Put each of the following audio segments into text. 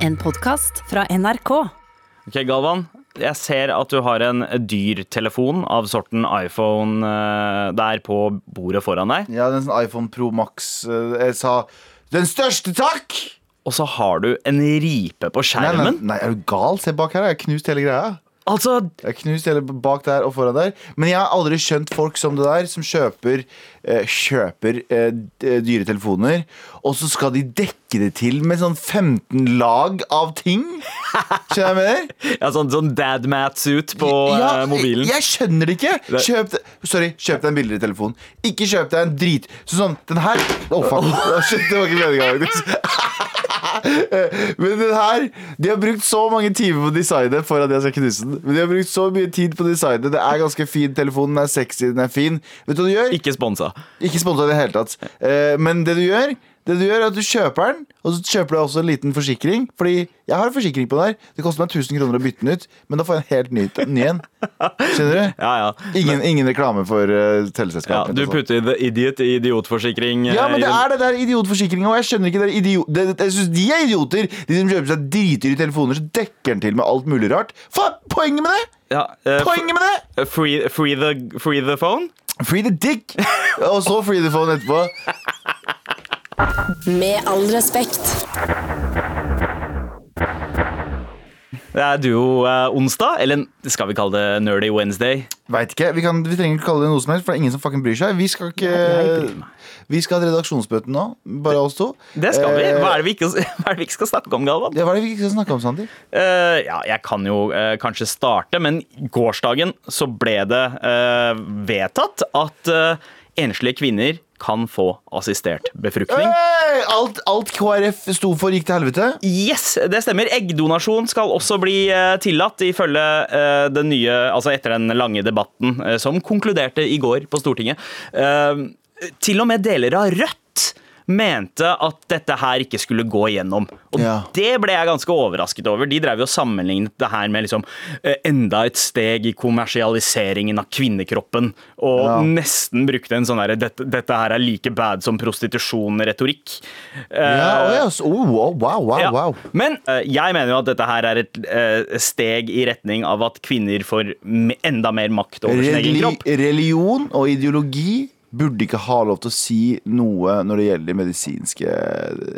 En podkast fra NRK. Ok, Galvan. Jeg ser at du har en dyr telefon av sorten iPhone eh, der på bordet foran deg. Ja, den sånn iPhone Pro Max eh, Jeg sa Den største takk! Og så har du en ripe på Nei, nei, skjermen. nei, er du gal? Se bak her. Jeg har knust hele greia. Altså, Jeg har knust hele bak der og foran der. Men jeg har aldri skjønt folk som det der, som kjøper eh, Kjøper eh, dyre telefoner, og så skal de dekke det til med sånn 15 lag av ting. Skjønner jeg med mener? ja, sånn, sånn dadmat-suit på Ja, eh, mobilen. Jeg, skjønner det ikke. Kjøp sorry, kjøp deg en billigere telefon. Ikke kjøp deg en drit Sånn sånn, den her Å, fuck. Å, shit, det var ikke meningen. Men den her De har brukt så mange timer på designet for at jeg skal knuse den. Men de har brukt så mye tid på designet. Det er ganske fin telefon. Den er sexy, den er fin. Vet du hva du gjør? Ikke sponsa. Ikke sponsa i det hele tatt. Eh, men det du gjør, det du gjør er at du kjøper den, og så kjøper du også en liten forsikring. Fordi jeg har en forsikring på den her. Det koster meg 1000 kroner å bytte den ut, men da får jeg en helt ny, ny en. Skjønner du? Ja, ja. Ingen, ingen reklame for uh, ja du sånn. putter the idiot i idiotforsikring. eh, ja, men det er det der idiotforsikringa, og jeg skjønner ikke det idiot... Det, jeg synes de er idioter! De som kjøper seg dritdyre telefoner, så dekker den til med alt mulig rart. Faen, poenget med det! ja, uh, Poenget med det! free, free, the, free the phone? Free the dick! Og så free the phone etterpå. Med all respekt. Det er duo-onsdag, eller skal vi kalle det Nerdy Wednesday? Veit ikke. Vi, kan, vi trenger ikke kalle det noe som helst, for det er ingen som fucking bryr seg. Vi skal ikke bryr meg. Vi skal ha redaksjonsmøte nå, bare oss to. Det skal vi. Eh, Hva er det vi ikke, hva er det vi ikke skal snakke om, Galvan? Ja, hva er det vi ikke skal snakke om, Sander? Eh, ja, jeg kan jo eh, kanskje starte, men gårsdagen så ble det eh, vedtatt at eh, enslige kvinner kan få assistert befruktning. Hey! Alt, alt KrF sto for, gikk til helvete. Yes, det stemmer. Eggdonasjon skal også bli eh, tillatt, ifølge eh, den nye Altså etter den lange debatten eh, som konkluderte i går på Stortinget. Til og med deler av Rødt mente at dette her ikke skulle gå igjennom. Og Ja. det ble jeg ganske overrasket over. De drev jo og sammenlignet det her med liksom eh, enda et steg i kommersialiseringen av kvinnekroppen, og Ja. nesten brukte en sånn herre dette, 'dette her er like bad som prostitusjon'-retorikk. Ja, oh, ja. så- oh, wow, wow, wow, Ja. wow. Men eh, jeg mener jo at dette her er et eh, steg i retning av at kvinner får enda mer makt over sin egen kropp. religion og ideologi burde ikke ha lov til å si noe når det gjelder medisinske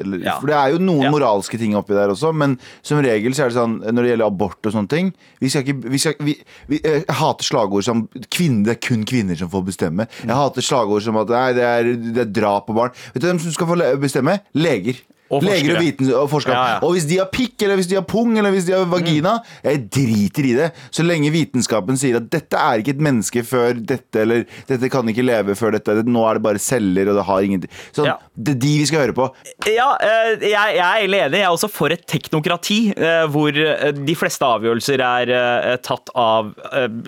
eller, Ja. For det er jo noen Ja. moralske ting oppi der også, men som regel så er det sånn når det gjelder abort og sånne ting Vi skal ikke vi skal, vi, vi, Jeg hater slagord som kvinner, det er kun kvinner som får bestemme. Jeg hater slagord som at nei, det er, det er drap på barn. Vet du hvem som skal få bestemme? Leger. Og. Leger og, viten, og forskere. Ja, ja. Og hvis de har pikk, eller hvis de har pung, eller hvis de har vagina, jeg driter i det. Så lenge vitenskapen sier at dette er ikke et menneske før dette, eller dette kan ikke leve før dette, nå er det bare celler, og det har ingenting Sånn, Ja. Det er de vi skal høre på. Ja, eh, jeg, jeg er veldig enig. Jeg er også for et teknokrati, eh, hvor eh, de fleste avgjørelser er tatt av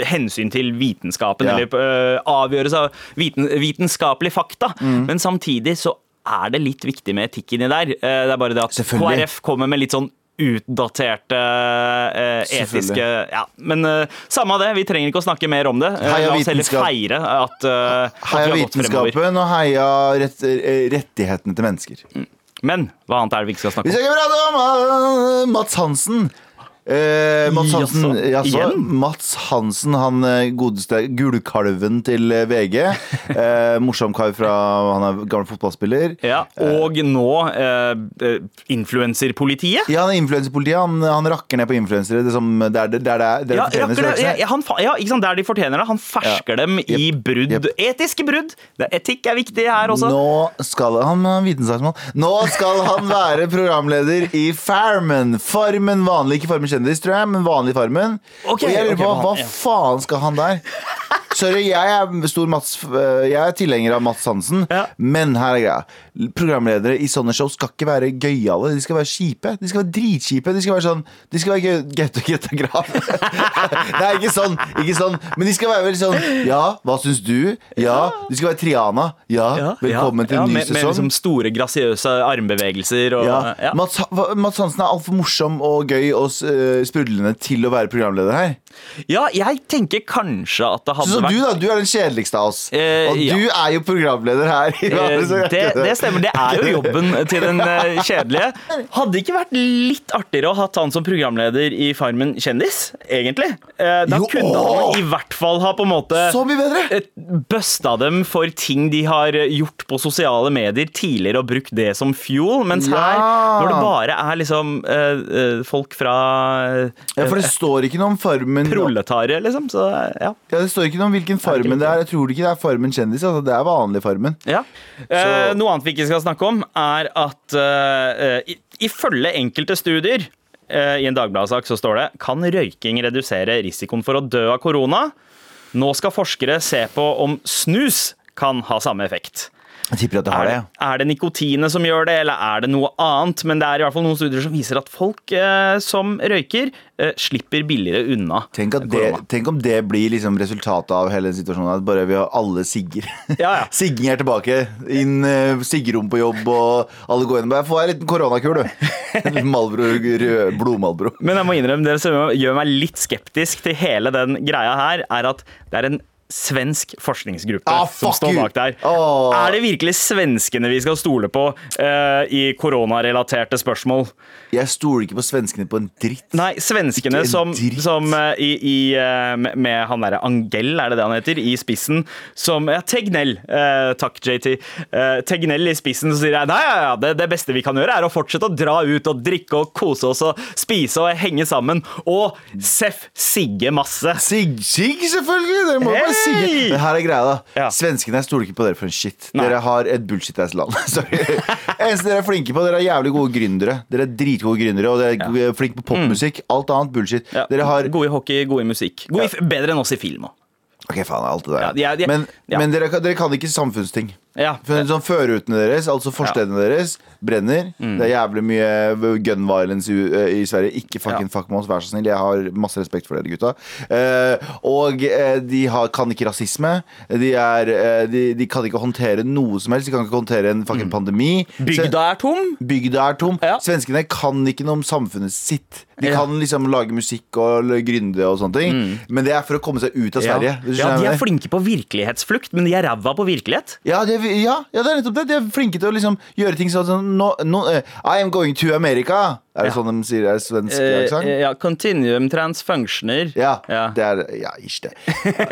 hensyn til vitenskapen, eller avgjøres av viten, vitenskapelig fakta. Mm. Men samtidig så er det litt viktig med etikk inni der. Eh, det er bare det at. KrF kommer med litt sånn utdaterte eh, etiske ja, Men eh, samme av det, vi trenger ikke å snakke mer om det. Heia La oss heller feire at, at Heia vitenskapen, og heia rett, rettighetene til mennesker. Men hva annet er det vi ikke skal snakke om? Vi skal ikke prate om Mats Hansen. Eh, Mats Hansen, Jaså, jaså? Mats Hansen, han eh, godeste gullkalven til eh, VG. Eh, morsom kar fra Han er gammel fotballspiller. Ja, og nå eh, eh, influenserpolitiet. Ja, han er influenserpolitiet. Han, han rakker ned på influensere. Det som, er er Ja, rakker det- er ja, han, ja, ikke sant, Der de fortjener det. Han fersker dem i brudd. Yep. Etiske brudd. Det, etikk er viktig her også. Nå skal han, han. Nå skal han være programleder i Farmen. Farmen vanlig, ikke Farmen kjendis, tror jeg, men vanlig Farmen. Okay, og jeg lurer på, han- hva ja. faen skal han der? Sorry, jeg er stor Mats øh, Jeg er tilhenger av Mats Hansen, Ja. men her er greia. Programledere i sånne show skal ikke være gøyale. De skal være kjipe. De skal være dritkjipe. De skal være sånn De skal være Gaute Greta Grav. Nei, ikke sånn. Ikke sånn. Men de skal være veldig sånn Ja, hva syns du? Ja. De skal være Triana. Ja. Velkommen til ja, en ny med, Med liksom store, grasiøse armbevegelser. Og, ja. ja. Mats, Mats Hansen er altfor morsom og gøy og uh, sprudlende til å være programleder her. ja, jeg tenker kanskje at det hadde Så, så vært du da, du er den kjedeligste av oss. Eh, og ja. du er jo programleder her. Eh, Det, det stemmer. Det er jo jobben til den eh, kjedelige. Hadde det ikke vært litt artigere å ha han som programleder i Farmen kjendis, egentlig? Eh, Da Jo, kunne han i hvert fall ha på en måte Så mye bedre! eh, busta dem for ting de har gjort på sosiale medier tidligere og brukt det som fuel, mens Ja. her, når det bare er liksom eh, eh, folk fra Ja, eh, for det står ikke noe om Farmen. proletarier, liksom. Så ja. Ja, det står ikke noe om hvilken Farmen det er. Jeg tror ikke det er Farmen kjendis. Altså, det er vanlig Farmen. Ja. Eh, noe annet vi ikke skal snakke om, er at eh, ifølge enkelte studier eh, i en Dagbladet-sak så står det kan røyking redusere risikoen for å dø av korona. Nå skal forskere se på om snus kan ha samme effekt. Jeg tipper at det har det. ja. er det nikotinet som gjør det, eller er det noe annet? Men det er i hvert fall noen studier som viser at folk eh, som røyker, eh, slipper billigere unna Tenk, det, tenk om det blir liksom resultatet av hele situasjonen. At bare vi har alle sigger. Ja, ja. Sigging er tilbake. Inn eh, siggerom på jobb, og alle går inn og bare Få en liten koronakur, du. Malbro, rød blodmalbro. Men jeg må innrømme, det som gjør meg litt skeptisk til hele den greia her, er at det er en svensk forskningsgruppe Ah, som står bak der. Oh. Er det virkelig svenskene vi skal stole på uh, i koronarelaterte spørsmål? Jeg stoler ikke på svenskene på en dritt. Nei, svenskene som, dritt. som eh, i, i, eh, med- med han derre Angell, er det det han heter, i spissen, som Ja, Tegnell. Eh, takk, JT. Tegnell i spissen så sier jeg nei, ja, ja, det, det beste vi kan gjøre, er å fortsette å dra ut og drikke og kose oss og spise og henge sammen. Og Seff sigge masse. Sig, sig selvfølgelig! Dere må bare sigge. Men her er greia, da. Ja. Svenskene jeg stoler ikke på dere for en shit. Nei. Dere har et bullshit-ass land. Sorry. Eneste dere er flinke på, dere er jævlig gode gründere. Dere er dritgode gründere, og dere er flinke på popmusikk. Alt annet bullshit. Dere har Gode i hockey, gode i musikk. Gode i, bedre enn oss i film òg. Ok, faen, alt det der. Er- men men dere, dere kan ikke samfunnsting. Ja. Sånn Førerutene deres, altså forstedene deres, brenner. Mm. Det er jævlig mye gun violence i, i Sverige. Ikke fucking Ja. fuck med oss, vær så snill. Jeg har masse respekt for dere gutta. Eh, og eh, de har, kan ikke rasisme. De, er, eh, de, de kan ikke håndtere noe som helst. De kan ikke håndtere en fucking pandemi. Mm. Bygda er tom. Bygda er tom. Ja. Svenskene kan ikke noe om samfunnet sitt. De Ja. kan liksom lage musikk og grynde og sånne ting, men det er for å komme seg ut av Sverige. Ja, de er flinke på virkelighetsflukt, men de er ræva på virkelighet. Ja, det, er- ja, ja, det er nettopp det. De er flinke til å liksom gjøre ting sånn som no, no, eh, I am going to America. Er det Ja. sånn de sier? det i svensk Eh, aksent? ja, continuum transfunctioner. Ja, Ja. det er Ja, ish det.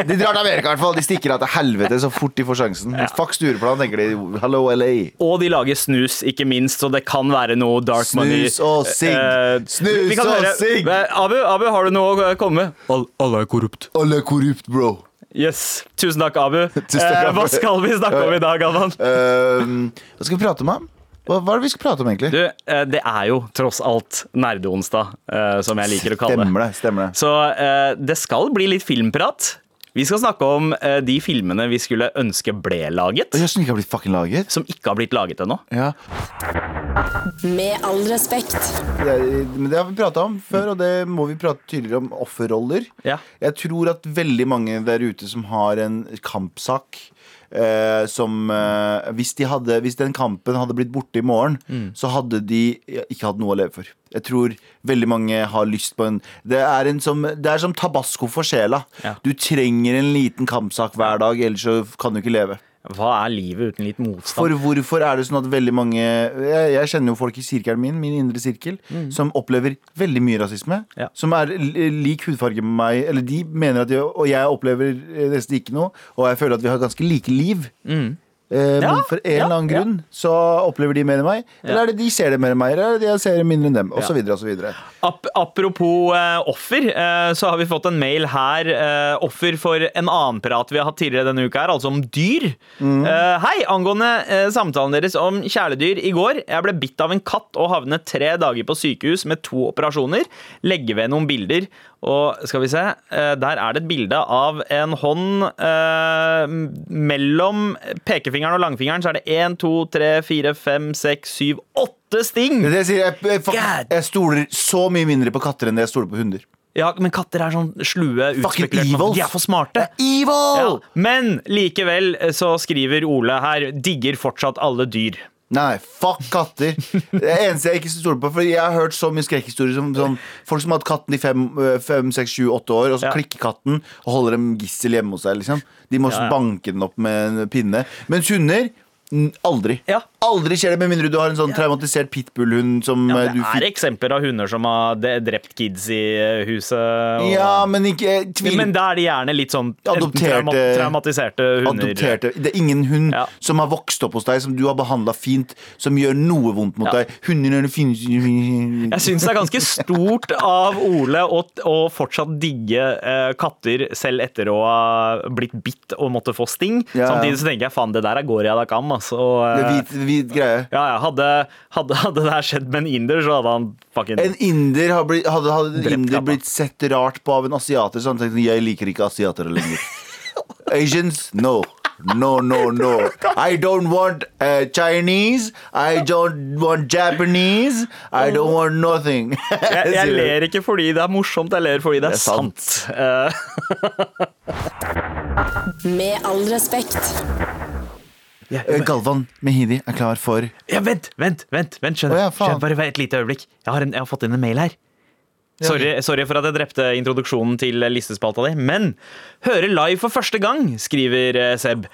De drar til Amerika, i hvert fall. De stikker av til helvete så fort de får sjansen. Fuck Stureplan, tenker de. Hello, LA. Og de lager snus, ikke minst, så det kan være noe dark Snus money. og sigg. Eh, Snus og sigg. Eh, Abu, Abu, har du noe å komme med? All, alle er korrupt. Alle er korrupt, bro. Yes. Tusen takk, Abu. Tusen takk, Eh, Abu. hva skal vi snakke om i dag, Alvan? Uh, hva skal vi prate om? Hva, hva er det vi skal prate om, egentlig? Du, eh, det er jo tross alt nerdeonsdag, eh, som jeg liker å kalle det. Stemmer det. stemmer det Så eh, det skal bli litt filmprat. Vi skal snakke om eh, de filmene vi skulle ønske ble laget, Og jeg som ikke har blitt fucking laget. som ikke har blitt laget ennå. Ja. Med all respekt. Det, men det har vi prata om før, og det må vi prate tydeligere om. Offerroller. Ja. Jeg tror at veldig mange der ute som har en kampsak eh, som eh, hvis, de hadde, hvis den kampen hadde blitt borte i morgen, Mm. så hadde de ikke hatt noe å leve for. Jeg tror veldig mange har lyst på en Det er, en som, det er som tabasco for sjela. Ja. Du trenger en liten kampsak hver dag, ellers så kan du ikke leve. Hva er livet uten litt motstand? For hvorfor er det sånn at veldig mange Jeg, jeg kjenner jo folk i sirkelen min, min indre sirkel, som opplever veldig mye rasisme. Ja. Som er lik hudfarge med meg. Eller de mener at jeg, Og jeg opplever eh, nesten ikke noe. Og jeg føler at vi har ganske like liv. Eh, Ja, men for en ja, eller annen ja. grunn så opplever de mer enn meg. Eller er det de ser det mer enn meg, eller er det de ser det mindre enn dem? Og Ja. så videre, og så videre. Ap apropos eh, offer, eh, så har vi fått en mail her. eh, offer for en annen prat vi har hatt tidligere denne uka, her, altså om dyr. Eh, hei, angående samtalen deres om kjæledyr i går. Jeg ble bitt av en katt og havnet tre dager på sykehus med to operasjoner. Legge ved noen bilder. Og skal vi se, eh, der er det et bilde av en hånd eh, mellom pekefingeren og langfingeren. Så er det én, to, tre, fire, fem, seks, syv, åtte sting! Det sier jeg, jeg, jeg, jeg stoler så mye mindre på katter enn jeg stoler på hunder. Ja, men katter er sånn slue, utspekulerte. De er for smarte. Evil! Ja. Men likevel eh, så skriver Ole her digger fortsatt alle dyr. Nei, fuck katter. Det eneste jeg ikke stoler på For jeg har hørt så mye skrekkhistorier som sånn, folk som har hatt katten i fem, fem, seks, sju, åtte år, og så Ja. klikker katten og holder dem gissel hjemme hos seg. Liksom. De må Ja, ja. banke den opp med en pinne. Mens hunder aldri. Ja. Aldri skjer det, med mindre du har en sånn traumatisert pitbullhund som Ja, det du er eksempler av hunder som har drept kids i eh, huset. Og, Ja, men ikke tvil. tviler men da er de gjerne litt sånn Adopterte- traumatiserte hunder. Adopterte. Det er ingen hund Ja. som har vokst opp hos deg, som du har behandla fint, som gjør noe vondt mot Ja. deg. Hunder er det fineste Jeg syns det er ganske stort av Ole å, å fortsatt digge uh, katter selv etter å ha blitt bitt og måtte få sting. Samtidig så tenker jeg faen, det der er Goria da Kam. Altså, og, Det hvit, hvit greie. ja, ja, hadde, hadde, hadde det her skjedd med en inder, så hadde han fucking En inder hadde, blitt, hadde, hadde en inder blitt sett rart på av en asiater, så han tenkte jeg liker ikke asiatere lenger. Asians? No. No, no, no. I don't want uh, Chinese. I don't want Japanese. I don't want nothing. jeg, jeg ler ikke fordi det er morsomt, jeg ler fordi det er, Det er sant. sant. Eh, Med all respekt. Eh, Galvan Mehidi er klar for ja, vent, vent, vent, vent skjønner. Oh, ja, skjønner, bare et lite øyeblikk. Jeg har, en, jeg har fått inn en mail her. Sorry, sorry for at jeg drepte introduksjonen til listespalta di, men hører live for første gang, skriver eh, Seb.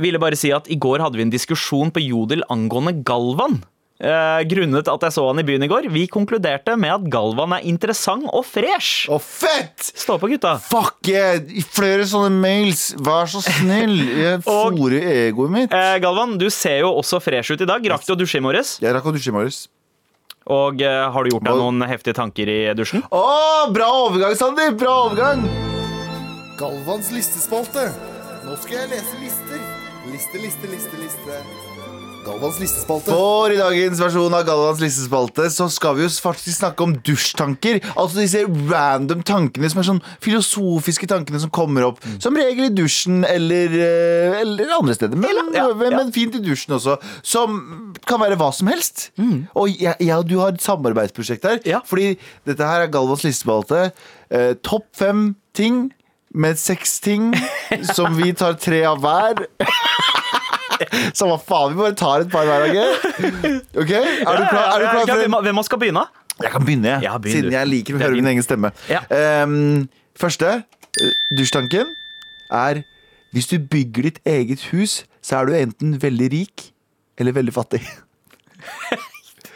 Ville bare si at i går hadde vi en diskusjon på Jodel angående Galvan. Eh, grunnet at jeg så han i byen i går. Vi konkluderte med at Galvan er interessant og fresh. Å, fett! Stå på, gutta. Fuck yeah! Flere sånne mails. Vær så snill. Jeg fòrer egoet mitt. Eh, Galvan, du ser jo også fresh ut i dag. Rakk du å dusje i morges? Jeg rakk å dusje i morges. Og eh, har du gjort deg noen heftige tanker i dusjen? Å, bra overgang, Sandeep! Bra overgang! Galvans listespalte. Nå skal jeg lese lister. Liste, liste, liste, liste. Galvans listespalte. For i dagens versjon av Galvans listespalte så skal vi jo faktisk snakke om dusjtanker. Altså disse random tankene som er sånn filosofiske tankene som kommer opp. Som regel i dusjen eller, eh, eller andre steder. Men, ja, ja. men fint i dusjen også. Som kan være hva som helst. Og jeg, jeg og du har et samarbeidsprosjekt her. Ja. Fordi dette her er Galvans listespalte. Eh, Topp fem ting med seks ting som vi tar tre av hver. Samme faen, vi bare tar et par hver dag. Ok, Er du klar, er du klar for en hvem skal begynne? Jeg kan begynne, jeg. Ja, begynn siden du. jeg liker å Det er høre min din. egen stemme. Ja. Ehm, første eh, dusjtanken er hvis du bygger ditt eget hus, så er du enten veldig rik eller veldig fattig.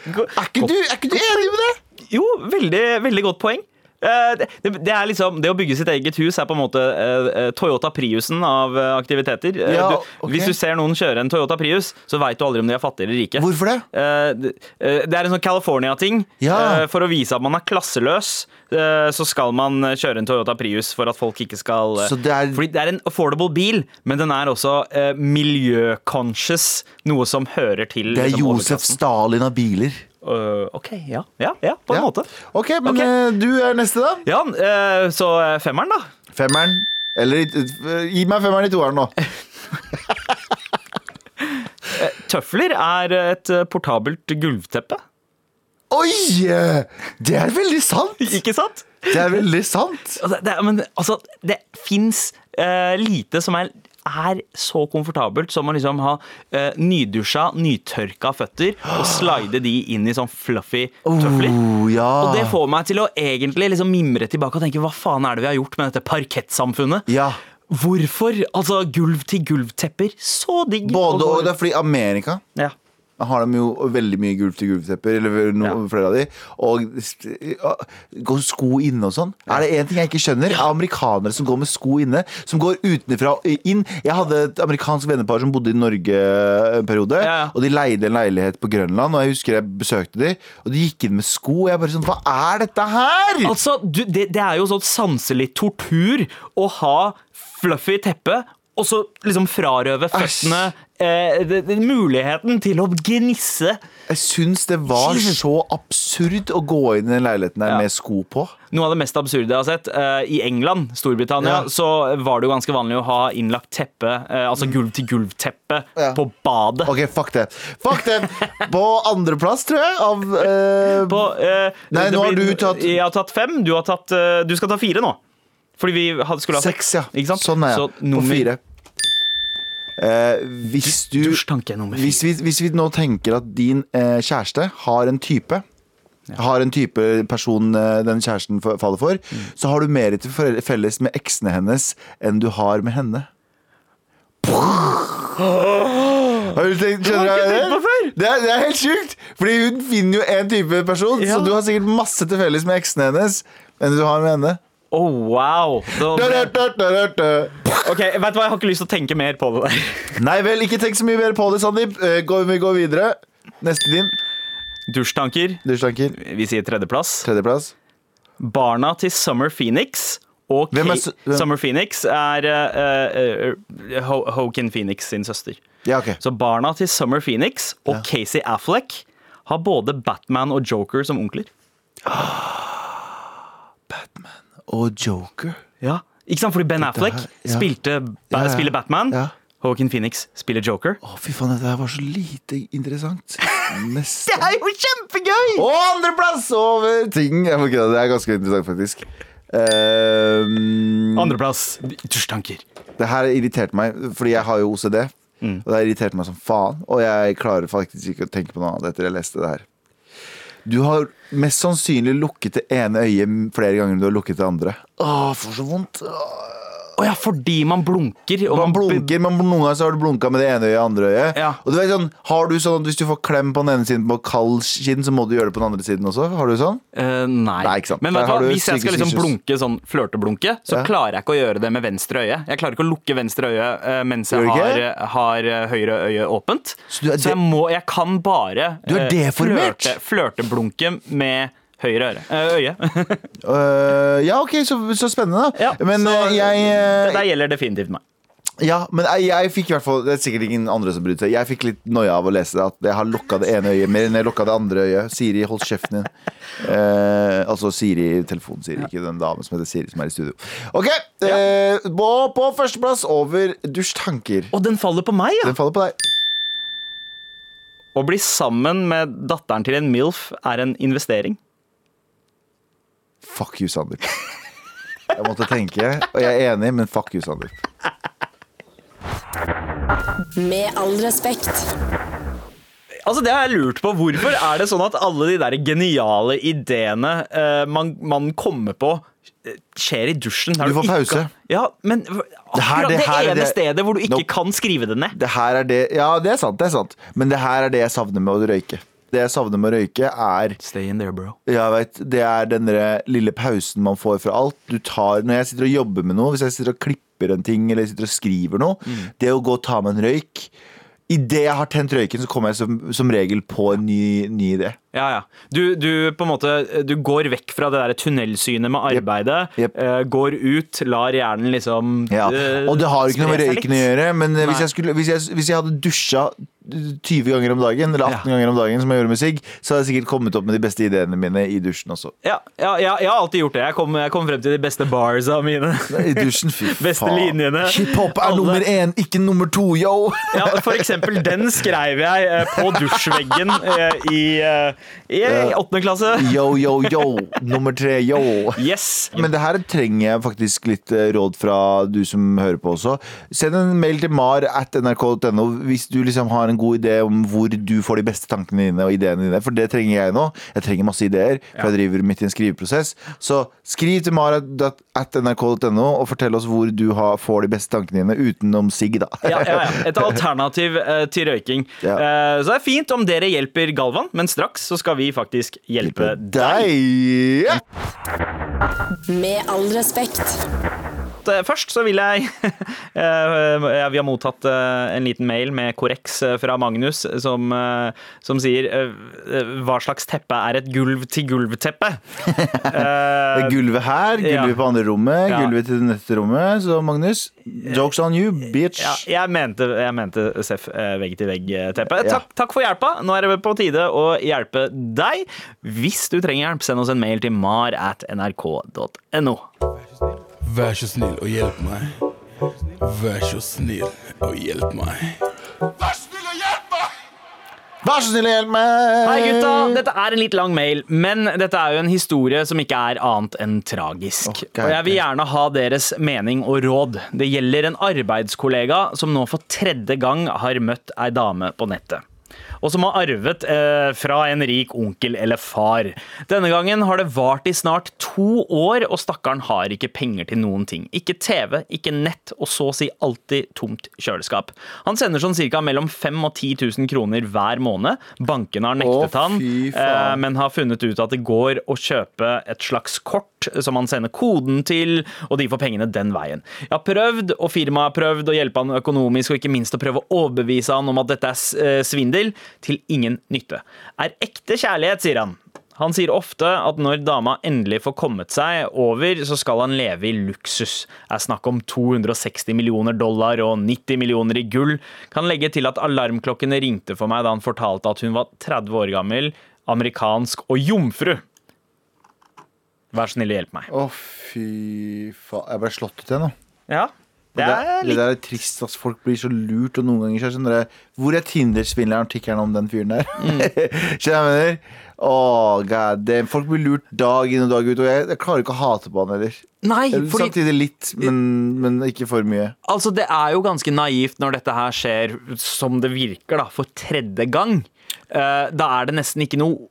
Er ikke du, er ikke du enig med det? Jo, veldig, veldig godt poeng. Eh, Det, det, er liksom, det å bygge sitt eget hus er på en måte eh, Toyota Priusen av aktiviteter. Ja, du, ok. Hvis du ser noen kjøre en Toyota Prius, så veit du aldri om de er fattige eller rike. Hvorfor det? Eh, det, det er en sånn California-ting. Ja. For å vise at man er klasseløs, så skal man kjøre en Toyota Prius for at folk ikke skal det er- Fordi det er en affordable bil, men den er også miljøconscious, noe som hører til Det er liksom, Josef. Stalin av biler. Eh, ok, ja, ja, ja, på en Ja. måte. Ok, men Ok. eh, du er neste, da. Ja, uh, så eh, femmeren, da. Femmeren. Eller uh, gi meg femmeren i toeren nå. Tøfler er et eh, portabelt gulvteppe. Oi! eh, Det er veldig sant! Ikke sant? Det er veldig sant. Altså, det, er- men, altså, det fins lite som er, er så komfortabelt som å liksom ha eh, nydusja, nytørka føtter og slide de inn i sånn fluffy tøfler. Oh, ja. Og det får meg til å egentlig liksom mimre tilbake og tenke hva faen er det vi har gjort med dette parkettsamfunnet? Ja. Hvorfor? Altså gulv til gulvtepper. Så digg. Både og det er fordi Amerika ja. Har de jo veldig mye gulv til gulvtepper, eller no, Ja. flere av de. Og går sko inne og sånn. Er det én ting jeg ikke skjønner, er amerikanere som går med sko inne. Som går utenfra og inn. Jeg hadde et amerikansk vennepar som bodde i Norge en periode. Ja. Og de leide en leilighet på Grønland, og jeg husker jeg besøkte de, og de gikk inn med sko. Og jeg bare sånn Hva er dette her?! Altså, du, det, det er jo sånn sanselig tortur å ha fluffy teppe, og så liksom frarøve føttene eh, det, det, muligheten til å gnisse. Jeg syns det var så absurd å gå inn i den leiligheten der Ja. med sko på. Noe av det mest absurde jeg har sett. eh, I England, Storbritannia, Ja. så var det jo ganske vanlig å ha innlagt teppe, eh, altså gulv-til-gulv-teppe, Ja. på badet. Ok, fuck det. Fuck det! På andreplass, tror jeg, av eh, På, eh, Nei, nå har du tatt- Jeg har tatt fem. Du, har tatt, eh, du skal ta fire nå. Fordi vi skulle ha Seks, ja. Ikke sant? Sånn er jeg. Så På nummer- fire. Eh, hvis du hvis vi, hvis vi nå tenker at din eh, kjæreste har en type har en type person eh, den kjæresten faller for, Mm. så har du mer til felles med eksene hennes enn du har med henne. Har du tenkt, skjønner Det du før. det? Er, det er helt sjukt! Fordi hun finner jo en type person, Ja. så du har sikkert masse til felles med eksene hennes enn du har med henne. Oh, wow. Da, ok, vet du hva, Jeg har ikke lyst til å tenke mer på det der. Nei vel, ikke tenk så mye mer på det, Sandeep. Eh, gå- Vi går videre. Neste din. Dusjtanker. Dusjtanker. Vi sier tredjeplass. Tredjeplass. Barna til Summer Phoenix. Og Hvem er Kate- Summer Phoenix er uh, uh, Ho Hoken Phoenix sin søster. Ja, okay. Så barna til Summer Phoenix og Casey Affleck har både Batman og Joker som onkler. Og Joker. Ja, Ikke sant? Fordi Ben Affleck her- ja. spilte, ba Ja, ja. spiller Batman. Ja. Joaquin Phoenix spiller Joker. Å, fy faen, dette her var så lite interessant. Neste. er jo kjempegøy! Og andreplass over ting Det er ganske interessant, faktisk. Um, Andreplass dusjtanker. det her irriterte meg, fordi jeg har jo OCD. Mm. Og det har irritert meg som faen. Og jeg klarer faktisk ikke å tenke på noe annet etter jeg leste det her. Du har mest sannsynlig lukket det ene øyet flere ganger enn du har lukket det andre. Åh, får så vondt. Åh. Å ja, fordi man blunker. Og Man blunker, men noen ganger så har du blunka med det ene øyet og andre øyet. Ja. Og du vet sånn, har du sånn at Hvis du får klem på den ene siden på kald skinn, så må du gjøre det på den andre siden også? Har du sånn? Uh, nei. Nei. Men vet har hva? hvis jeg skal liksom blunke sånn flørteblunke, så Ja. klarer jeg ikke å gjøre det med venstre øye. Jeg klarer ikke å lukke venstre øye uh, mens jeg har, har eh, høyre øye åpent. Så du Så jeg, må, jeg kan bare Du flørte, flørteblunke med høyre øre. eh, øye. uh, ja, ok, så, så spennende, da. Ja, men så øh, jeg uh, Det der gjelder definitivt meg. Ja, men jeg, jeg fikk i hvert fall Det er sikkert ingen andre som bryter, seg. Jeg fikk litt noia av å lese det, at jeg har lokka det ene øyet mer enn jeg lokka det andre øyet. Siri, hold kjeften din. Eh, altså Siri, telefonen Siri, ikke den damen som heter Siri, som er i studio. OK, eh, på, på førsteplass over dusjtanker. Og den faller på meg, ja! Den faller på deg. Å bli sammen med datteren til en MILF er en investering. Fuck you, Sandeep. Jeg måtte tenke, og jeg er enig, men fuck you, Sandeep. Med all respekt. Altså det har jeg lurt på. Hvorfor er det sånn at alle de der geniale ideene eh, man, man kommer på, eh, skjer i dusjen? Du får ikke- pause. Ja, men akkurat her- det, det her det ene det- stedet hvor du ikke Nope. kan skrive det ned. Det her er det Ja, det er sant, det er sant. Men det her er det jeg savner med å røyke. Det jeg savner med å røyke, er Stay in there, bro. jeg vet, Det er den lille pausen man får fra alt. Du tar, når jeg sitter og jobber med noe, hvis jeg sitter og klipper en ting eller sitter og skriver noe, det å gå og ta med en røyk Idet jeg har tent røyken, så kommer jeg som, som regel på en ny, ny idé. Ja, ja. Du, du på en måte Du går vekk fra det der tunnelsynet med arbeidet. Yep, yep. Uh, går ut, lar hjernen liksom Ja. eh, Og det har ikke noe med røyken å gjøre, men eh, hvis jeg, skulle, hvis, jeg, hvis jeg hadde dusja 20 ganger om dagen, eller 18 ganger om dagen, som jeg gjorde med sigg, så har jeg sikkert kommet opp med de beste ideene mine i dusjen også. Ja, ja, ja, jeg har alltid gjort det. Jeg kom, jeg kom frem til de beste barsa mine. I dusjen, fy Beste faen. linjene. Hiphop er Alle- nummer én, ikke nummer to, yo! Ja, for eksempel den skrev jeg eh, på dusjveggen i, i, eh, i eh, åttende klasse. Yo, yo, yo. Nummer tre, yo. Yes. Men det her trenger jeg faktisk litt eh, råd fra du som hører på også. Send en mail til mar at nrk.no hvis du liksom har en god idé om hvor du får de beste tankene dine og ideene dine. For det trenger jeg nå. Jeg trenger masse ideer, for jeg driver midt i en skriveprosess. Så skriv til mara.nrk.no at at nrk.no og fortell oss hvor du har, får de beste tankene dine utenom sigg, da. Ja, ja, ja. Et alternativ eh, til røyking. Ja. Eh, så det er fint om dere hjelper Galvan, men straks så skal vi faktisk hjelpe deg. Deg! Med all respekt. Eh, Først så vil jeg eh, Vi har mottatt eh, en liten mail med korreks fra Magnus som, som sier Hva slags teppe er et gulv til gulvteppe? Det Eh, er gulvet her, gulvet Ja. på andre rommet, Ja. gulvet til det neste rommet. Så Magnus, jokes on you, bitch. Ja, jeg mente, jeg mente Seff vegg-til-vegg-teppe. Ja. Takk, takk for hjelpa. Nå er det på tide å hjelpe deg. Hvis du trenger hjelp, send oss en mail til mar at nrk.no. Vær så snill og hjelp meg. Vær så snill og hjelp meg. Vær så snill og hjelp meg! Vær så snill og hjelp meg! Hei gutta, dette er en litt lang mail, men dette er jo en historie som ikke er annet enn tragisk. Okay. Og jeg vil gjerne ha deres mening og råd. Det gjelder en arbeidskollega som nå for tredje gang har møtt ei dame på nettet. Og som har arvet eh, fra en rik onkel eller far. Denne gangen har det vart i snart to år, og stakkaren har ikke penger til noen ting. Ikke TV, ikke nett, og så å si alltid tomt kjøleskap. Han sender sånn ca. mellom 5000 og 10 000 kroner hver måned. Bankene har nektet Å, han, eh, men har funnet ut at det går å kjøpe et slags kort som han sender koden til, og de får pengene den veien. Jeg har prøvd, og firmaet har prøvd å hjelpe han økonomisk, og ikke minst å prøve å overbevise han om at dette er eh, svindel, til ingen nytte. Er ekte kjærlighet, sier han. Han sier ofte at når dama endelig får kommet seg over, så skal han leve i luksus. Er snakk om 260 millioner dollar og 90 millioner i gull. Kan legge til at alarmklokkene ringte for meg da han fortalte at hun var 30 år gammel, amerikansk og jomfru. Vær snill og hjelp meg. Å, fy faen. Jeg ble slått ut igjen nå. Ja, det Det, er det der er trist at folk blir så lurt, og noen ganger så er sånn Hvor er Tinder-svindleren-artikkelen om den fyren der? Mm. Skjønner jeg mener? Oh, god damn. Folk blir lurt dag inn og dag ut, og jeg, jeg klarer ikke å hate på han heller. Nei, fordi Samtidig litt, men, men ikke for mye. Altså, det er jo ganske naivt når dette her skjer som det virker, da, for tredje gang. Uh, da er det nesten ikke noe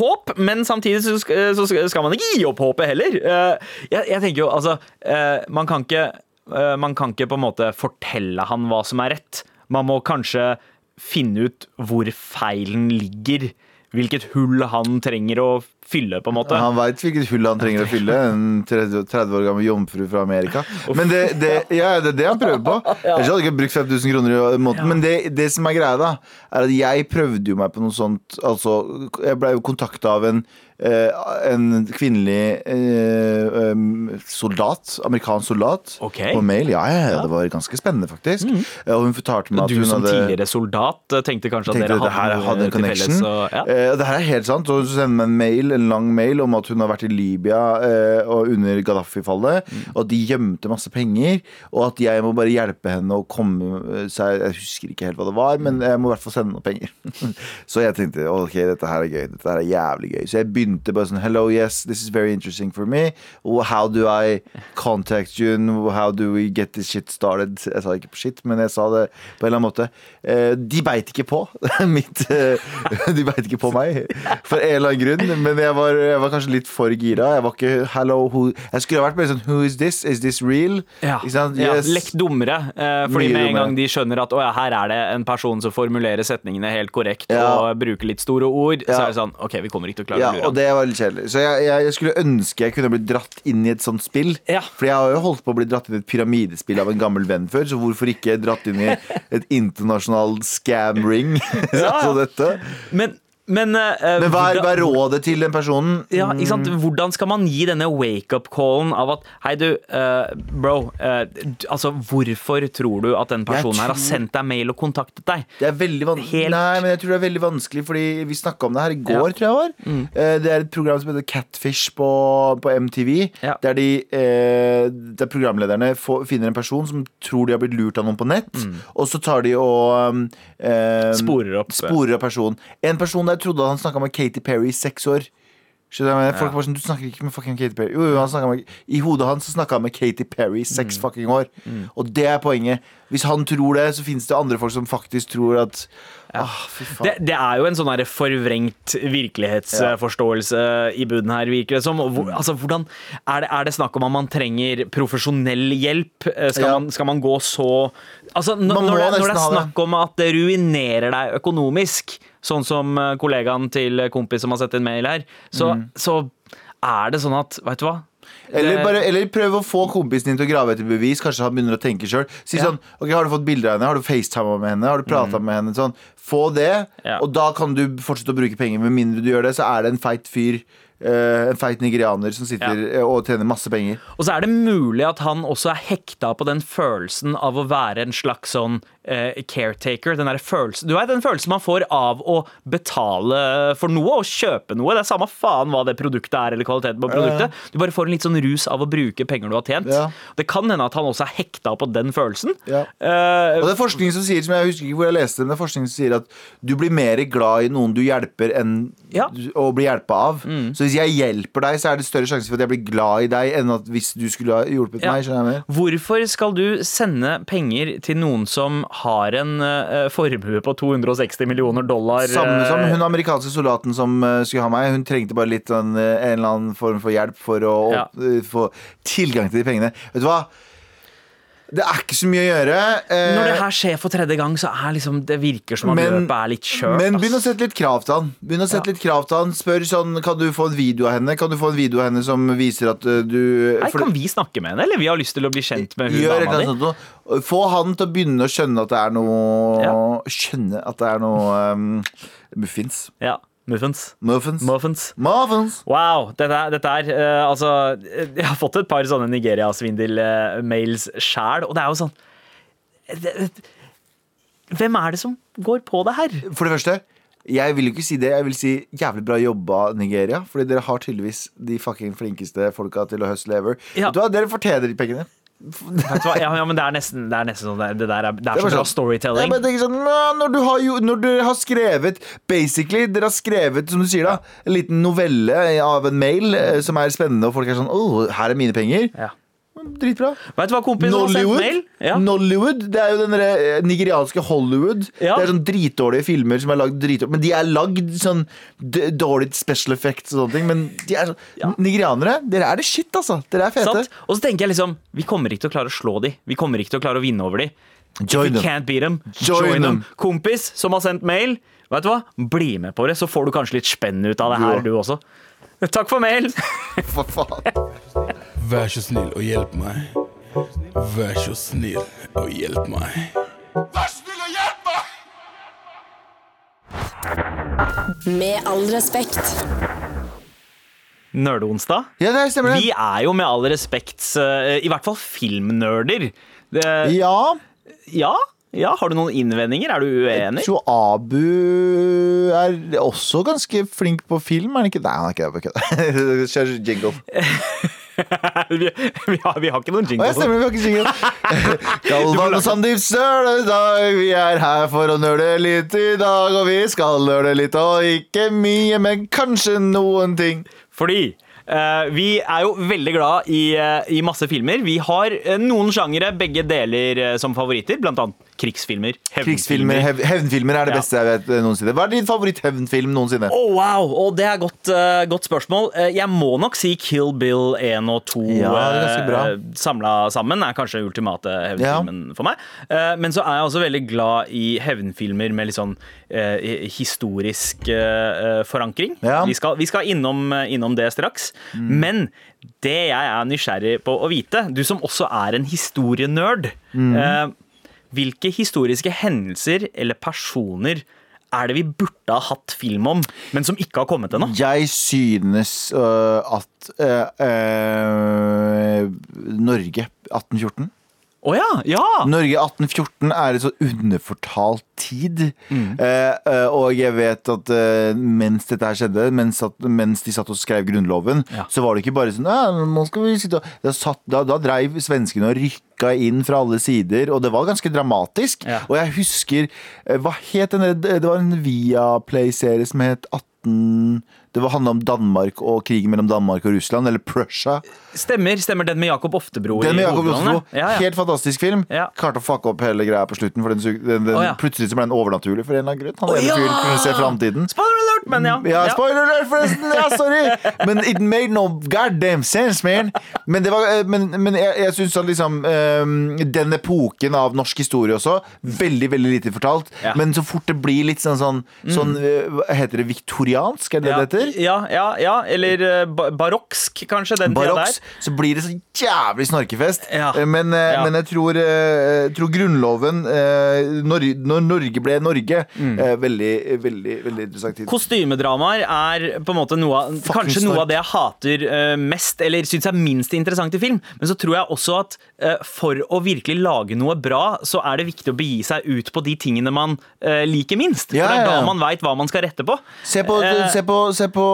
håp, men samtidig så skal, man ikke gi opp håpet heller. Eh, jeg, jeg tenker jo, altså eh, Man kan ikke eh, Man kan ikke på en måte fortelle han hva som er rett. Man må kanskje finne ut hvor feilen ligger. Hvilket hull han trenger å fylle, på en måte. Han veit hvilket hull han trenger å fylle. En 30 30 år gammel jomfru fra Amerika. Men det, det, ja, det er det han prøver på. Ellers hadde jeg ikke brukt 5000 kroner i måneden. Men det, det som er greia, da, er at jeg prøvde jo meg på noe sånt Altså, jeg ble jo kontakta av en en kvinnelig eh, soldat, amerikansk soldat, okay. på mail. Ja, ja, det var ganske spennende, faktisk. Mm. Og hun fortalte meg at Du hun som tidligere soldat eh, tenkte kanskje at tenkte dere at hadde, hadde en connection. felles, og- ja. Eh, det her er helt sant. Og hun sender meg en mail, en lang mail om at hun har vært i Libya eh, og under Gaddafi-fallet, Mm. og at de gjemte masse penger, og at jeg må bare hjelpe henne å komme eh, seg Jeg husker ikke helt hva det var, Mm. men jeg må i hvert fall sende noen penger. så jeg tenkte ok, dette her er gøy. Dette her er jævlig gøy. Så jeg begynte bare sånn Hello, yes, this is very interesting for me. How do I contact you? How do we get this shit started? Jeg sa ikke på shit, men jeg sa det på en eller annen måte. Eh, de beit ikke på mitt eh, De beit ikke på meg for en eller annen grunn, men jeg var, jeg var kanskje litt for gira. Jeg var ikke hello who Jeg skulle ha vært mer sånn Who is this? Is this real? Ja, sant? ja lekt dummere. Eh, fordi med en gang de skjønner at å, ja, her er det en person som formulerer setningene helt korrekt Ja. og bruker litt store ord, så er det sånn OK, vi kommer ikke til å klare å lure ham. Det var litt kjedelig. Så jeg, jeg, skulle ønske jeg kunne blitt dratt inn i et sånt spill. Ja. For jeg har jo holdt på å bli dratt inn i et pyramidespill av en gammel venn før, så hvorfor ikke dratt inn i et internasjonal scam ring? altså dette. Men, men, uh, Men hva er, hva er rådet til den personen? ja, ikke sant? Hvordan skal man gi denne wake-up-callen av at Hei, du, uh, bro. Uh, altså, hvorfor tror du at den personen her har sendt deg mail og kontaktet deg? Det er veldig van Helt- Nei, men jeg tror det er veldig vanskelig, fordi vi snakka om det her i går, Ja. Mm. tror jeg var. Eh, Det er et program som heter Catfish på, på MTV. Ja. Der, de, der programlederne får, finner en person som tror de har blitt lurt av noen på nett. Og så tar de og Mm. Sporer opp. sporer opp personen. En person der trodde han snakka med Katy Perry i seks år. Skjønner du jeg? Folk var sånn, du snakker ikke med fucking Katy Perry Jo, jo, han med, I hodet hans så snakka han med Katy Perry i seks Mm. fucking år. Og det er poenget. Hvis han tror det, så finnes det andre folk som faktisk tror at Ah, fy faen. Det, det er jo en sånn forvrengt virkelighetsforståelse i bunnen her, virker det som. Hvor, altså, hvordan, er, det, er det snakk om at man trenger profesjonell hjelp? Eh, Skal, Ja. man, skal man gå så altså, når, når, det, når det er snakk om at det ruinerer deg økonomisk, sånn som eh, kollegaen til kompis som har sett en mail her, så, Mm. så er det sånn at Vet du hva? Eller, bare, eller prøv å få kompisen din til å grave etter bevis. Kanskje han begynner å tenke sjøl. Si Ja. sånn Ok, har du fått bilder av henne? Har du facetima med henne? Har du prata med henne? Sånn. Få det, Ja. og da kan du fortsette å bruke penger. Med mindre du gjør det, så er det en feit fyr. eh, en feit nigerianer som sitter ja. og tjener masse penger. Og så er det mulig at han også er hekta på den følelsen av å være en slags sånn eh, caretaker. Den følelsen, du vet den følelsen man får av å betale for noe og kjøpe noe. Det er samme faen hva det produktet er eller kvaliteten på produktet. Du bare får en litt sånn rus av å bruke penger du har tjent. Ja. Det kan hende at han også er hekta på den følelsen. Ja. Uh, Og det er forskning som sier, som jeg husker ikke hvor jeg leste det, men forskning som sier at du blir mer glad i noen du hjelper, enn Ja. å bli hjelpa av. Så hvis jeg hjelper deg, så er det større sjanse for at jeg blir glad i deg, enn at hvis du skulle ha hjulpet meg. Skjønner jeg mer? Hvorfor skal du sende penger til noen som har en eh, formue på 260 millioner dollar? Samme som eh, hun amerikanske soldaten som eh, skulle ha meg. Hun trengte bare litt sånn, eh, en eller annen form for hjelp for å Ja. få tilgang til de pengene. Vet du hva? Det er ikke så mye å gjøre. eh, Når det her skjer for tredje gang, så er liksom det virker som at løpet er litt kjørt. Men begynn å sette litt krav til han. Begynn å sette Ja. litt krav til han Spør sånn, kan du få en video av henne Kan du få en video av henne som viser at uh, du Nei, for- Kan vi snakke med henne, eller vi har lyst til å bli kjent med hun Gjør dama di? Få han til å begynne å skjønne at det er noe Ja. Skjønne at det er noe um, muffins. Ja, Muffins. Muffins. Muffins. Muffins. Wow, dette, dette er uh, Altså, jeg har fått et par sånne Nigeria-svindel-mails sjæl, og det er jo sånn det, det, Hvem er det som går på det her? For det første, jeg vil jo ikke si det. Jeg vil si jævlig bra jobba, Nigeria. Fordi dere har tydeligvis de fucking flinkeste folka til å hustle ever. Ja. Du Dere fortjener de pengene. Du? Ja, men det er nesten, det er nesten sånn Det, der er, det er så var bra sånn- storytelling. Ja, sånn, når, du har når dere har skrevet Basically, dere har skrevet, som du sier da En liten novelle av en mail eh, Som er spennende, og folk er sånn Åh, her er mine penger Ja. Dritbra Vet du hva kompisen har sendt Nollywood mail? Ja. Nollywood, det er jo den eh, nigerianske Hollywood Ja. Det er sånn dritdårlige filmer som er lagd dritdårlig Men de er lagd sånn dårlig special effects og sånne ting Men de er sånn, Ja. nigerianere, dere er det shit altså Dere er fete Satt. Og så tenker jeg liksom Vi kommer ikke til å klare å slå de Vi kommer ikke til å klare å vinne over de Join We them can't beat them. Join Join, them. them. Kompis som har sendt mail, vet du hva? Bli med på det, så får du kanskje litt spenn ut av det her, du også. Takk for mail. For faen Vær så snill og hjelp meg. Vær så snill og hjelp meg. Vær snill og hjelp meg! Med all respekt. Nerdeonsdag. Ja, det stemmer det Vi er jo med all respekt eh, i hvert fall filmnerder. Det, Ja ja? Ja, Har du noen innvendinger? Er du uenig? Jeg tror Abu er også ganske flink på film, er han ikke? Nei, han er ikke det. kødder. Kjør jingle. vi, vi, har, vi har ikke noen Å, jingle. jeg stemmer, vi har ikke jingle. Galvan og Sandeep dag, vi er her for å nøle litt i dag. Og vi skal nøle litt, og ikke mye, men kanskje noen ting. Fordi Uh, vi er jo veldig glad i, uh, i masse filmer. Vi har uh, noen sjangere, begge deler som favoritter. Blant annet krigsfilmer. Krigsfilmer, hevnfilmer. hev Hevnfilmer er det Ja. beste jeg vet eh, noensinne. Hva er din favoritt-hevnfilm noensinne? Å, wow! Og det er godt, uh, godt spørsmål. Uh, jeg må nok si Kill Bill 1 og 2 Ja, uh, samla sammen. er kanskje ultimate hevnfilmen for meg. Men så er jeg også veldig glad i hevnfilmer med litt sånn historisk forankring. Ja. Vi, skal, vi skal innom, innom det straks. Men det jeg er nysgjerrig på å vite, du som også er en historienerd eh, Hvilke historiske hendelser eller personer er det vi burde ha hatt film om, men som ikke har kommet ennå? Jeg synes uh, at uh, uh, Norge 1814 Å ja! Ja! Norge 1814 er en så underfortalt tid. Mm. eh, og jeg vet at eh, mens dette her skjedde, mens, at, mens de satt og skrev Grunnloven, Ja. så var det ikke bare sånn da, satt, da, da dreiv svenskene og rykka inn fra alle sider, og det var ganske dramatisk. Ja. Og jeg husker eh, Hva het den Det var en Viaplay-serie som het 18 Det var handla om Danmark og krigen mellom Danmark og Russland, eller Prussia. Stemmer, stemmer den med Jakob Oftebro Den med i Jakob hovedrollen, Ja, ja. Helt fantastisk film. Ja. Klarte å fucke opp hele greia på slutten. For den, den, den, oh, ja. Plutselig så ble den overnaturlig for en eller annen grunn. Han oh, ja! fyren kunne se framtiden. Spoiler alert, men ja. Ja, spoiler alert, forresten! Ja, sorry! Men it made no goddamn sense, man. Men, det var, eh, men, men jeg, jeg syns at liksom eh, Den epoken av norsk historie også, veldig veldig lite fortalt. Ja. Men så fort det blir litt sånn sånn, sånn eh, heter det viktoriansk? Er det Ja, det heter? ja, ja, ja, eller eh, baroksk, kanskje. Den tida der. så blir det så jævlig snorkefest. Eh, Men, men jeg tror, jeg tror Grunnloven når, når Norge ble Norge Mm. Veldig, veldig, veldig interessant tid. Kostymedramaer er på en måte noe av, kanskje noe av det jeg hater mest, eller syns er minst interessant i film. Men så tror jeg også at for å virkelig lage noe bra, så er det viktig å begi seg ut på de tingene man uh, liker minst. Ja, for det er ja, ja. da man veit hva man skal rette på. Se på, uh, se, på, se på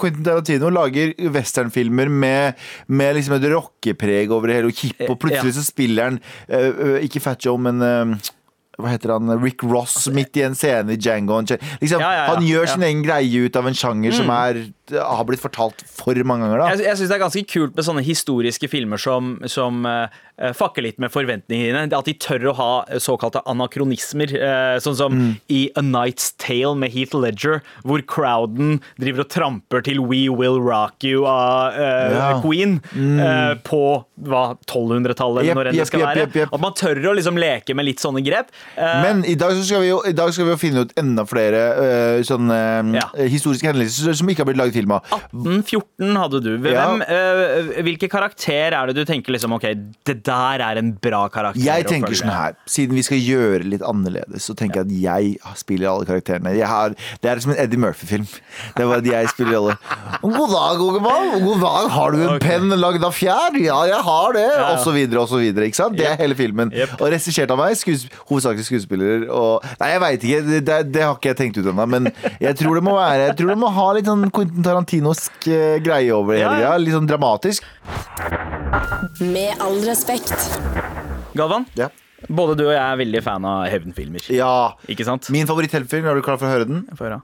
Quentin Tarantino lager westernfilmer med, med liksom et rockepreg over det hele, og hipp, og plutselig Ja. så spiller han eh, eh, ikke Fat Joe, men eh, hva heter han? Rick Ross midt i en scene i Django. Liksom, Ja, ja, ja. Han gjør sin egen greie ut av en sjanger som er, har blitt fortalt for mange ganger. Da. Jeg, jeg synes det er ganske kult med sånne historiske filmer som, som uh, eh, fucker litt med forventningene dine. At de tør å ha eh, såkalte anakronismer. Uh, sånn som Mm. i A Night's Tale med Heath Ledger, hvor crowden driver og tramper til We Will Rock You av uh. Mm. Queen eh, på hva, 1200-tallet, eller yep, når enn det skal yep, være. jepp, jepp. At man tør å liksom leke med litt sånne grep. Eh, Men i dag, så skal vi jo, i dag skal vi jo finne ut enda flere uh, sånne Ja. eh, historiske hendelser som ikke har blitt laget film av. 1814 hadde du. Hvem, eh, hvilke karakter er det du tenker liksom Ok, det der er en bra karakter Jeg tenker sånn her Siden vi skal gjøre litt annerledes, så tenker jeg at jeg spiller alle karakterene. Har, det er som en Eddie Murphy-film. Det er bare at jeg spiller alle. God dag, unge mann. God dag. Har du en okay. penn lagd av fjær? Ja, jeg har det. Ja. Og så videre og så videre. Ikke sant? Det er hele filmen. Yep. Og regissert av meg. Skues, hovedsakelig skuespiller. Og, nei, jeg veit ikke. Det, det, har ikke jeg tenkt ut ennå. Men jeg tror det må være Jeg tror det må ha litt sånn Quentin Tarantinosk eh, greie over det hele. ja. Ja. Litt sånn dramatisk. Med all respekt. Galvan, Ja. både du og jeg er veldig fan av hevnfilmer. ja. Ikke sant? Min favorittheltefilm, er du klar for å høre den? Få høre.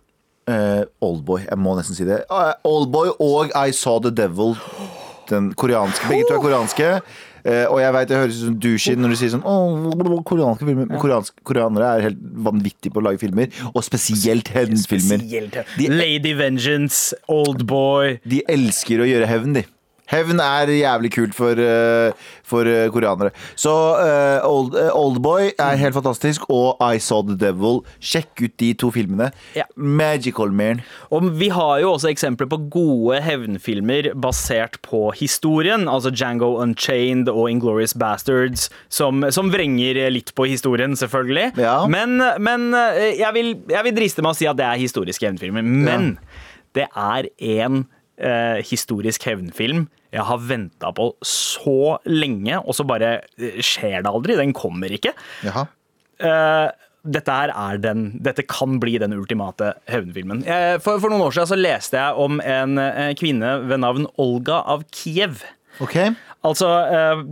Uh, Oldboy. Jeg må nesten si det. Uh, Oldboy og I Saw The Devil. Den koreanske. Begge to er koreanske. Eh, og jeg vet det høres ut som douche når du sier sånn koreanske filmer. Men koreansk, koreanere er helt vanvittige på å lage filmer. Og spesielt hevnfilmer. Spesielt. De- Lady Vengeance, Oldboy De elsker å gjøre hevn, de. Hevn er jævlig kult for, eh, for eh, koreanere. Så eh, Old, eh, Oldboy er helt fantastisk, og I Saw The Devil. Sjekk ut de to filmene. Ja. Magical Man. Og vi har jo også eksempler på gode hevnfilmer basert på historien. Altså Django Unchained og Inglorious Bastards, som, som vrenger litt på historien, selvfølgelig. Ja. Men, men eh, jeg, vil, jeg vil driste meg å si at det er historiske hevnfilmer. Men det er en eh, historisk hevnfilm jeg har venta på så lenge, og så bare eh, skjer det aldri. Den kommer ikke. Jaha. Eh, dette den Dette kan bli den ultimate hevnfilmen. For, for noen år siden så leste jeg om en eh, kvinne ved navn Olga av Kiev. Okay. Altså eh,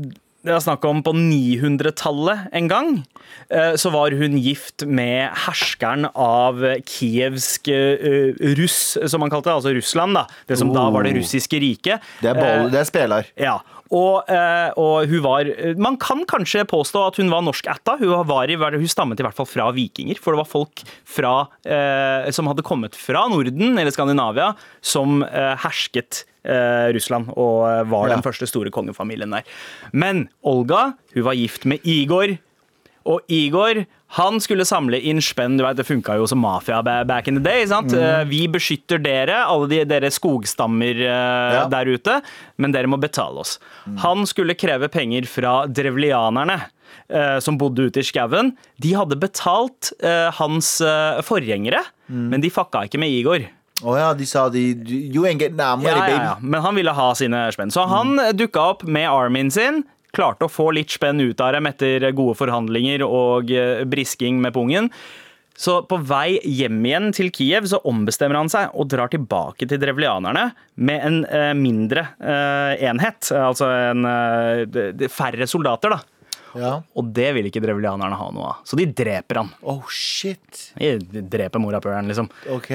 det er snakk om på 900-tallet en gang. eh, Så var hun gift med herskeren av kievsk eh, russ, som man kalte det. Altså Russland, da. Det som da var det Oh. russiske riket. Det er, ball, det er spiller. Ja, og, eh, og hun var Man kan kanskje påstå at hun var norskætta. Hun, var i, hun stammet i hvert fall fra vikinger. For det var folk fra, eh, som hadde kommet fra Norden eller Skandinavia, som eh, hersket eh, Russland og eh, var Ja. den første store kongefamilien der. Men Olga hun var gift med Igor. Og Igor han skulle samle inn spenn. Du vet, Det funka jo som mafia back in the day. sant? Mm. Vi beskytter dere, alle de, dere skogstammer eh, Ja. der ute, men dere må betale oss. Han skulle kreve penger fra drevlianerne. eh, som bodde ute i skauen. De hadde betalt eh, hans eh, forgjengere, men de fucka ikke med Igor. Å ja, de sa de You ain't getting that money, Ja, baby. ja. Men han ville ha sine spenn. Så han mm. dukka opp med armyen sin. Klarte å få litt spenn ut av dem etter gode forhandlinger og eh, brisking med pungen. Så på vei hjem igjen til Kiev så ombestemmer han seg og drar tilbake til drevlianerne med en eh, mindre eh, enhet. Altså en, eh, færre soldater, da. Ja. Og det vil ikke drevlianerne ha noe av. Så de dreper han. Oh shit. De dreper morapuleren, liksom. Ok.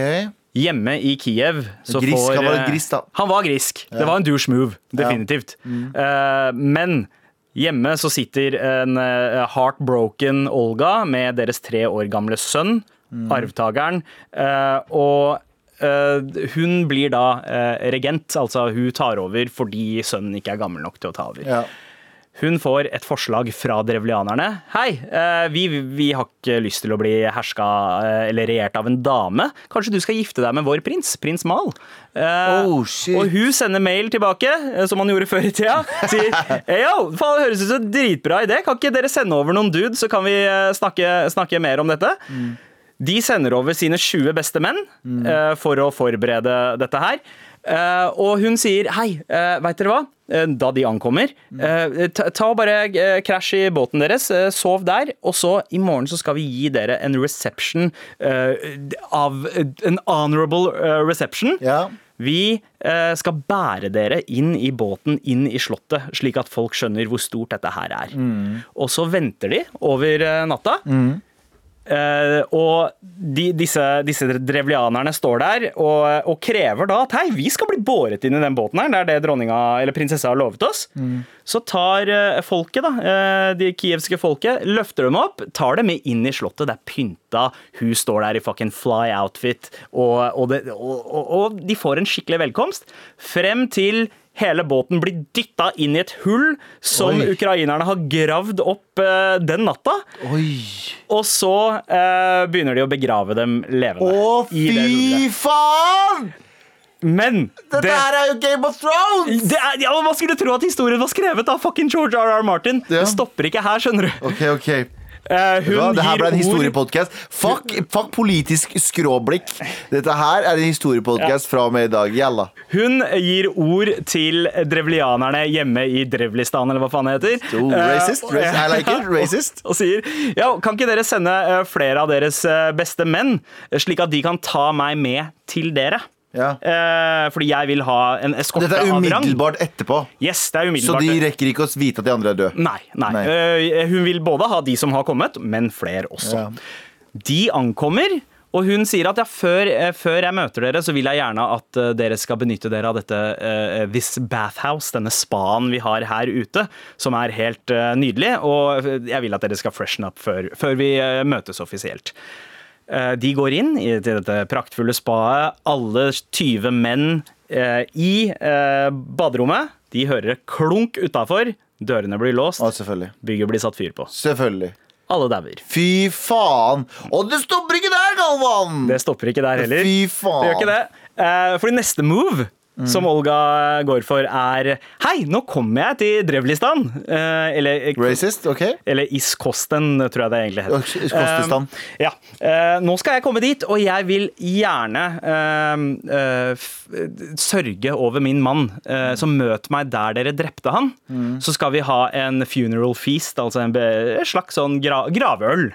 Hjemme i Kiev så Grisk, får han var en eh, grisk, da. Han var grisk. Det var en douche move, definitivt. Eh, men hjemme så sitter en eh, heartbroken Olga med deres tre år gamle sønn, arvtakeren, eh, og hun blir da regent, altså hun tar over fordi sønnen ikke er gammel nok til å ta over. Ja. Hun får et forslag fra drevlianerne. Hei, eh, vi, vi har ikke lyst til å bli herska eh, eller regjert av en dame. Kanskje du skal gifte deg med vår prins, prins Mal? Eh, Oh. Og hun sender mail tilbake, som han gjorde før i tida. Sier yo, faen, det høres ut som en dritbra idé. Kan ikke dere sende over noen dude, så kan vi snakke, snakke mer om dette? De sender over sine 20 beste menn mm. for å forberede dette her. Og hun sier hei, uh, veit dere hva? Eh, da de ankommer. Eh, Ta, og bare eh, krasj i båten deres, sov der, og så i morgen så skal vi gi dere en reception av En honorable reception. Ja. Vi skal bære dere inn i båten, inn i slottet, slik at folk skjønner hvor stort dette her er. Og så venter de over natta. Eh, og de, disse, disse drevlianerne står der og, og krever da at hei, vi skal bli båret inn i den båten her. Det er det dronninga eller prinsessa har lovet oss. Så tar eh, folket, da, eh, de kievske folket, løfter dem opp, tar dem med inn i slottet. Det er pynta, hun står der i fucking fly outfit, og, og, det, og, og, og de får en skikkelig velkomst. Frem til hele båten blir dytta inn i et hull som Oi. ukrainerne har gravd opp eh, den natta. Oi. Og så eh, begynner de å begrave dem levende. Å, i det fy hullet. faen! Men Dette det, her er jo Game of Thrones! det er, ja, Hva skulle du tro at historien var skrevet av fucking George R.R. Martin? Ja. Det stopper ikke her, skjønner du. Ok, ok. Eh, hun det her ble en historiepodkast. Fuck, fuck politisk skråblikk. Dette her er en historiepodkast fra og med i dag. Jalla. Hun gir ord til drevlianerne hjemme i Drevlistan, eller hva faen det heter. Eh, racist. Racist. I like it. Racist. Og, og sier ja, kan ikke dere sende eh, flere av deres beste menn, slik at de kan ta meg med til dere? Ja. Eh, fordi jeg vil ha en eskorte Dette er rang. umiddelbart etterpå, Yes, det er så umiddelbart. de rekker ikke å vite at de andre er døde. Nei. nei. Nei. Eh, hun vil både ha de som har kommet, men flere også. Ja. De ankommer, og hun sier at ja, før, eh, før jeg møter dere, så vil jeg gjerne at eh, dere skal benytte dere av dette eh, this bathhouse, denne spaen vi har her ute, som er helt eh, nydelig. Og jeg vil at dere skal freshen up før, før vi eh, møtes offisielt. Eh, De går inn i, til dette praktfulle spaet. Alle 20 menn eh, i eh, baderommet. De hører klunk utafor. Dørene blir låst. Ja. Bygget blir satt fyr på. Selvfølgelig. Alle dauer. Fy faen! Og det stopper ikke der, Galvan! Det stopper ikke der heller. Fy faen. Det gjør ikke det. Fordi neste move som Olga går for, er Hei, nå kommer jeg til Drevlistan. Eh, eller Racist, ok? eller Iskosten, tror jeg det egentlig heter. Is- Iskostistan. Eh, ja. Eh, nå skal jeg komme dit, og jeg vil gjerne eh, eh, sørge over min mann. Eh, så møt meg der dere drepte han. Så skal vi ha en funeral feast, altså en slags sånn gra gravøl.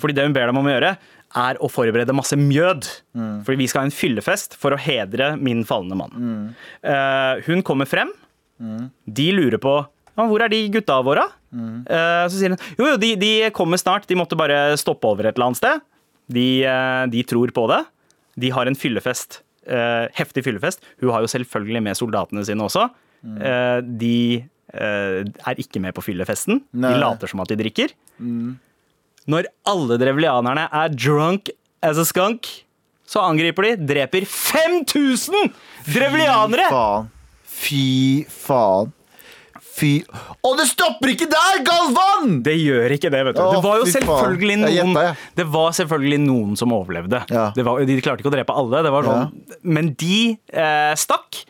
Fordi det hun ber dem om å gjøre, er å forberede masse mjød. Fordi vi skal ha en fyllefest for å hedre min falne mann. Eh, hun kommer frem. De lurer på ja, hvor er de gutta våre? Uh, så sier hun jo, jo, de, de kommer snart. De måtte bare stoppe over et eller annet sted. De, uh, de tror på det. De har en fyllefest. heftig fyllefest. Hun har jo selvfølgelig med soldatene sine også. Eh, de er ikke med på fyllefesten. Nei. De later som at de drikker. Når alle drevlianerne er drunk as a skunk, så angriper de, dreper 5000 drevlianere! Faen. Fy faen. Fy Og det stopper ikke der, Galvan! Det gjør ikke det, vet du. Det var jo selvfølgelig noen. Det var selvfølgelig noen som overlevde. Ja. Det var, de klarte ikke å drepe alle. Det var sånn. Men de eh, stakk.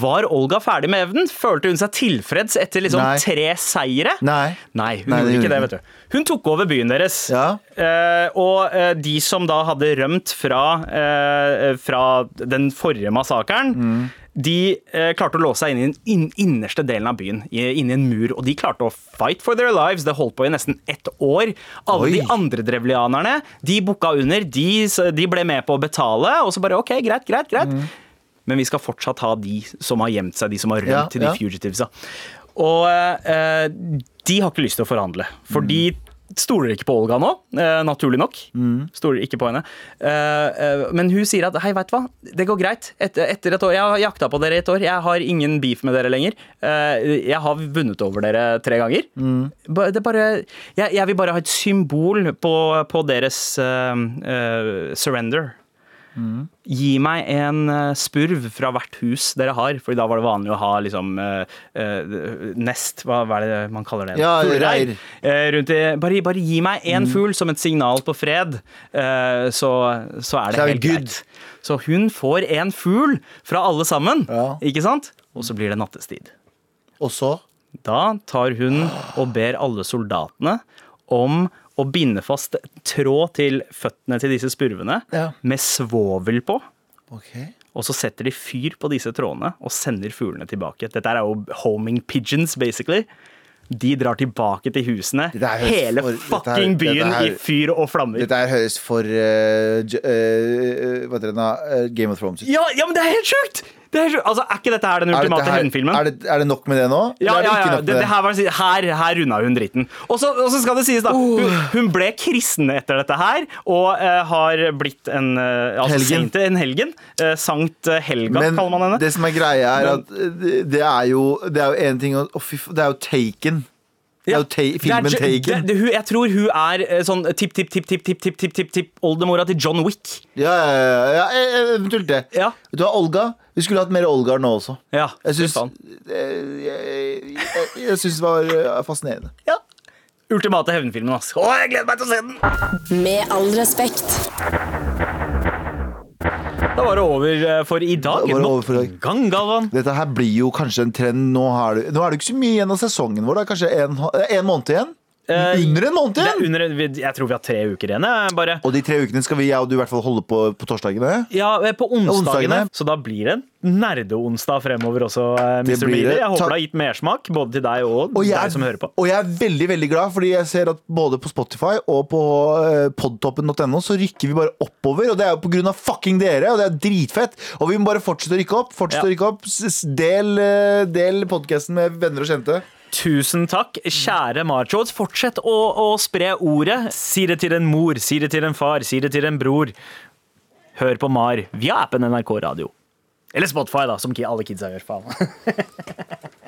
Var Olga ferdig med evnen? Følte hun seg tilfreds etter liksom Nei. tre seire? Nei. Nei, hun Nei, gjorde ikke det, vet du. Hun tok over byen deres. Ja. Eh, og eh, de som da hadde rømt fra, eh, fra den forrige massakren, Mm. de klarte å låse seg inn i den innerste delen av byen, i, inni en mur. Og de klarte å fight for their lives. Det holdt på i nesten ett år. Alle Oi. de andre drevlianerne de booka under. De, de ble med på å betale, og så bare OK, greit, greit, greit. Mm. Men vi skal fortsatt ha de som har gjemt seg, de som har rømt Ja, til de fugitivesa. Og eh, de har ikke lyst til å forhandle, for de stoler ikke på Olga nå, eh, naturlig nok. Stoler ikke på henne. Eh, eh, men hun sier at hei, veit du hva, det går greit. Et, etter et år, Jeg har jakta på dere i et år, jeg har ingen beef med dere lenger. Eh, jeg har vunnet over dere tre ganger. Mm. Det bare, jeg, jeg vil bare ha et symbol på, på deres eh, Gi meg en eh, spurv fra hvert hus dere har, Fordi da var det vanlig å ha liksom uh, uh, nest, hva, hva er det man kaller det? Ja, Fuglereir. reir. Rundt i, bare, bare gi meg én fugl som et signal på fred, så, så er det Så helt greit. Så hun får en fugl fra alle sammen, Ja. ikke sant? Og så blir det nattestid. Og så? Da tar hun og ber alle soldatene om å binde fast tråd til føttene til disse spurvene Ja. med svovel på. Okay. Og så setter de fyr på disse trådene og sender fuglene tilbake. Dette er jo homing pigeons, basically. De drar tilbake til husene. Hele for- dette her- fucking byen her- i fyr og flammer. Dette her høres for uh, J- Hva heter det da? Eh, Game of Thrones ut. Ja, ja, men det er helt sjukt! Det er, altså, er ikke dette her den Er ultimate her- hevnfilmen? Er, det- er det nok med det nå? Ja, er ja, ja. Det, det her, var, her, her runda hun dritten. Og så, skal det sies, da. Hun, hun ble kristen etter dette her, og uh, har blitt en uh, altså, Helgen. saint- En helgen. Uh, Sankt Helga, Men kaller man henne. det som er greia, er at det- er jo Det er jo en ting å å, fy Det er jo Taken. Det er jo filmen Taken. det- det- hun- Jeg tror hun er eh, sånn tipp-tipp-tipp-tipp-tipp-tipp-oldemora til John Wick. Ja, ja, ja, ja, eventuelt det. Ja. Du har Olga? Vi skulle hatt mer Olga nå også. Ja, Jeg syns eh, Jeg, jeg, jeg det var eh, fascinerende. ja. Ultimate hevnfilmen, ass. Å, jeg gleder meg til å se den! Med all respekt. Da var det over eh, for i dag. Da Nok for i dag. en gang, Galvan. Dette her blir jo kanskje en trend. Nå, har du, nå er det ikke så mye igjen av sesongen vår. Det er kanskje en, en måned igjen. Eh, Under en måned igjen! under, jeg tror vi har tre uker igjen. Bare. Og de tre ukene skal vi jeg og du i hvert fall holde på på torsdagene. Ja, eh, på onsdagene. Onsdagene. Så da blir det en nerdeonsdag fremover også, eh, Mr. Jeg håper Ta det har gitt mersmak, både til deg og, Og jeg, deg som hører på. og jeg er veldig veldig glad, fordi jeg ser at både på Spotify og på podtoppen.no så rykker vi bare oppover. Og det er jo på grunn av fucking dere, og det er dritfett. Og vi må bare fortsette å rykke opp. Fortsette Ja. å rykke opp Del, del podkasten med venner og kjente. Tusen takk, kjære machos. Fortsett å, å spre ordet. Si det til en mor, si det til en far, si det til en bror. Hør på Mar via appen NRK Radio. Eller Spotify, da, som alle kidsa gjør. faen